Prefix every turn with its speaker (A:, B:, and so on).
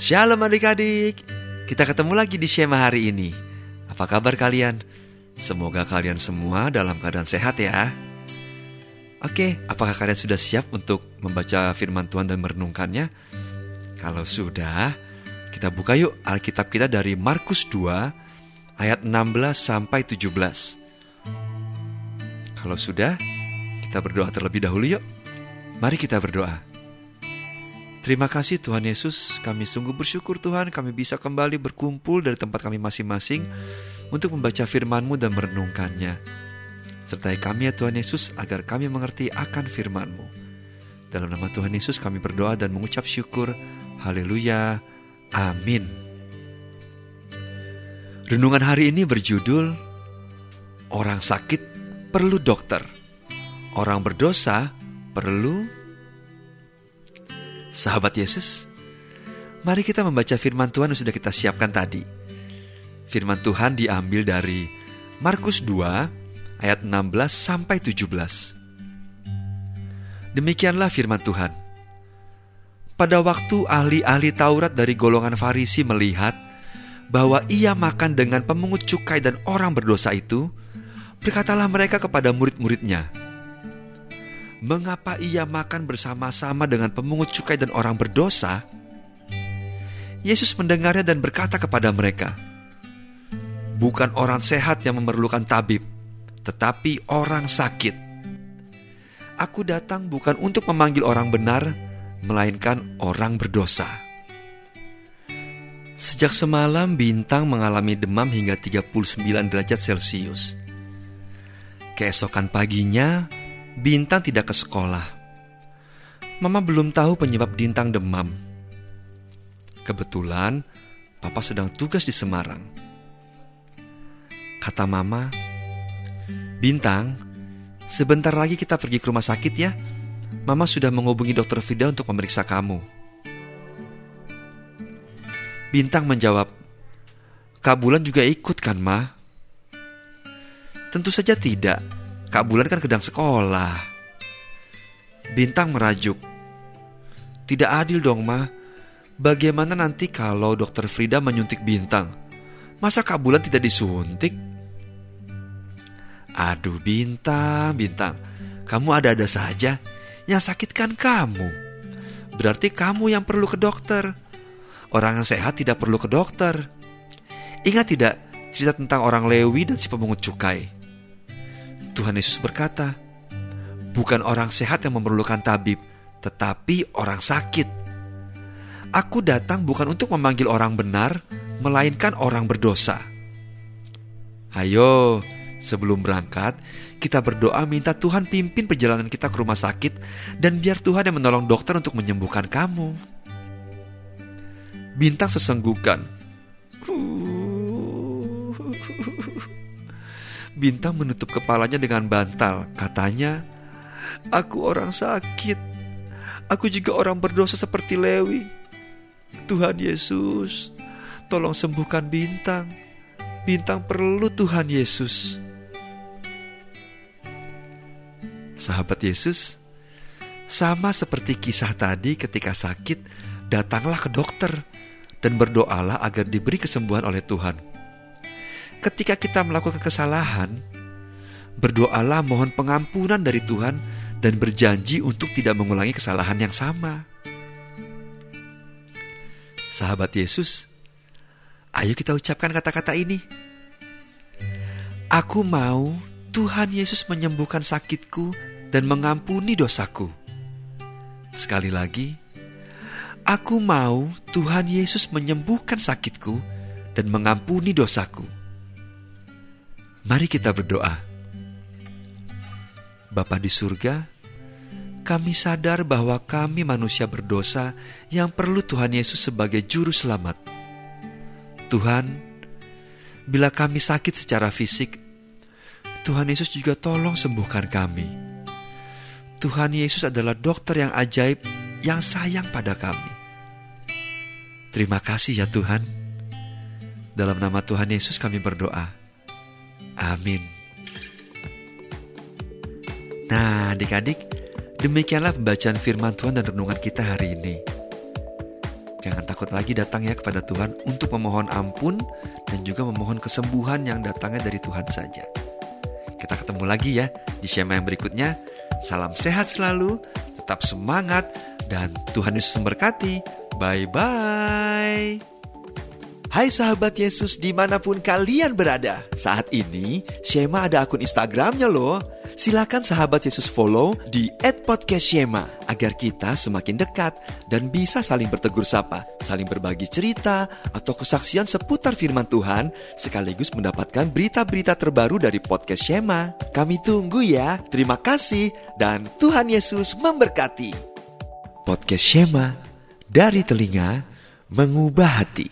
A: Shalom adik-adik, kita ketemu lagi di Shema hari ini. Apa kabar kalian? Semoga kalian semua dalam keadaan sehat ya. Oke, apakah kalian sudah siap untuk membaca firman Tuhan dan merenungkannya? Kalau sudah, kita buka yuk Alkitab kita dari Markus 2 ayat 16 sampai 17. Kalau sudah, kita berdoa terlebih dahulu yuk. Mari kita berdoa. Terima kasih Tuhan Yesus, kami sungguh bersyukur Tuhan kami bisa kembali berkumpul dari tempat kami masing-masing untuk membaca firman-Mu dan merenungkannya. Sertai kami ya Tuhan Yesus agar kami mengerti akan firman-Mu. Dalam nama Tuhan Yesus kami berdoa dan mengucap syukur. Haleluya. Amin. Renungan hari ini berjudul Orang sakit perlu dokter. Orang berdosa perlu Sahabat Yesus, mari kita membaca firman Tuhan yang sudah kita siapkan tadi. Firman Tuhan diambil dari Markus 2 ayat 16 sampai 17. Demikianlah firman Tuhan. Pada waktu ahli-ahli Taurat dari golongan Farisi melihat bahwa ia makan dengan pemungut cukai dan orang berdosa itu, berkatalah mereka kepada murid-muridnya, mengapa ia makan bersama-sama dengan pemungut cukai dan orang berdosa? Yesus mendengarnya dan berkata kepada mereka, "Bukan orang sehat yang memerlukan tabib, tetapi orang sakit. Aku datang bukan untuk memanggil orang benar, melainkan orang berdosa." Sejak semalam Bintang mengalami demam hingga 39 derajat Celcius. Keesokan paginya, Bintang tidak ke sekolah. Mama belum tahu penyebab Bintang demam. Kebetulan, Papa sedang tugas di Semarang. Kata Mama, Bintang, sebentar lagi kita pergi ke rumah sakit ya. Mama sudah menghubungi dokter Frida untuk memeriksa kamu. Bintang menjawab, Kak Bulan juga ikut kan, Ma? Tentu saja tidak. Kak Bulan kan kedang sekolah. Bintang merajuk. Tidak adil dong, Ma. Bagaimana nanti kalau dokter Frida menyuntik Bintang? Masa Kak Bulan tidak disuntik? Aduh, Bintang, Bintang. Kamu ada-ada saja. Yang sakit kan kamu. Berarti kamu yang perlu ke dokter. Orang yang sehat tidak perlu ke dokter. Ingat tidak cerita tentang orang Lewi dan si pemungut cukai? Tuhan Yesus berkata, "Bukan orang sehat yang memerlukan tabib, tetapi orang sakit. Aku datang bukan untuk memanggil orang benar, melainkan orang berdosa." Ayo, sebelum berangkat, kita berdoa minta Tuhan pimpin perjalanan kita ke rumah sakit dan biar Tuhan yang menolong dokter untuk menyembuhkan kamu. Bintang sesenggukan. Bintang menutup kepalanya dengan bantal. Katanya, "Aku orang sakit. Aku juga orang berdosa seperti Lewi. Tuhan Yesus, tolong sembuhkan Bintang. Bintang perlu Tuhan Yesus." Sahabat Yesus, sama seperti kisah tadi ketika sakit, datanglah ke dokter dan berdoalah agar diberi kesembuhan oleh Tuhan ketika kita melakukan kesalahan, berdoalah mohon pengampunan dari Tuhan dan berjanji untuk tidak mengulangi kesalahan yang sama. Sahabat Yesus, ayo kita ucapkan kata-kata ini. Aku mau Tuhan Yesus menyembuhkan sakitku dan mengampuni dosaku. Sekali lagi, aku mau Tuhan Yesus menyembuhkan sakitku dan mengampuni dosaku. Mari kita berdoa. Bapa di surga, kami sadar bahwa kami manusia berdosa yang perlu Tuhan Yesus sebagai juru selamat. Tuhan, bila kami sakit secara fisik, Tuhan Yesus juga tolong sembuhkan kami. Tuhan Yesus adalah dokter yang ajaib yang sayang pada kami. Terima kasih ya Tuhan. Dalam nama Tuhan Yesus kami berdoa. Amin. Nah, adik-adik, demikianlah pembacaan firman Tuhan dan renungan kita hari ini. Jangan takut lagi datang ya kepada Tuhan untuk memohon ampun dan juga memohon kesembuhan yang datangnya dari Tuhan saja. Kita ketemu lagi ya di Shema yang berikutnya. Salam sehat selalu, tetap semangat, dan Tuhan Yesus memberkati. Bye-bye. Hai sahabat Yesus di mana pun kalian berada Saat ini Shema ada akun Instagramnya loh Silakan sahabat Yesus follow di @podcastshema agar kita semakin dekat dan bisa saling bertegur sapa, saling berbagi cerita atau kesaksian seputar firman Tuhan sekaligus mendapatkan berita-berita terbaru dari podcast Shema. Kami tunggu ya. Terima kasih dan Tuhan Yesus memberkati. Podcast Shema dari telinga mengubah hati.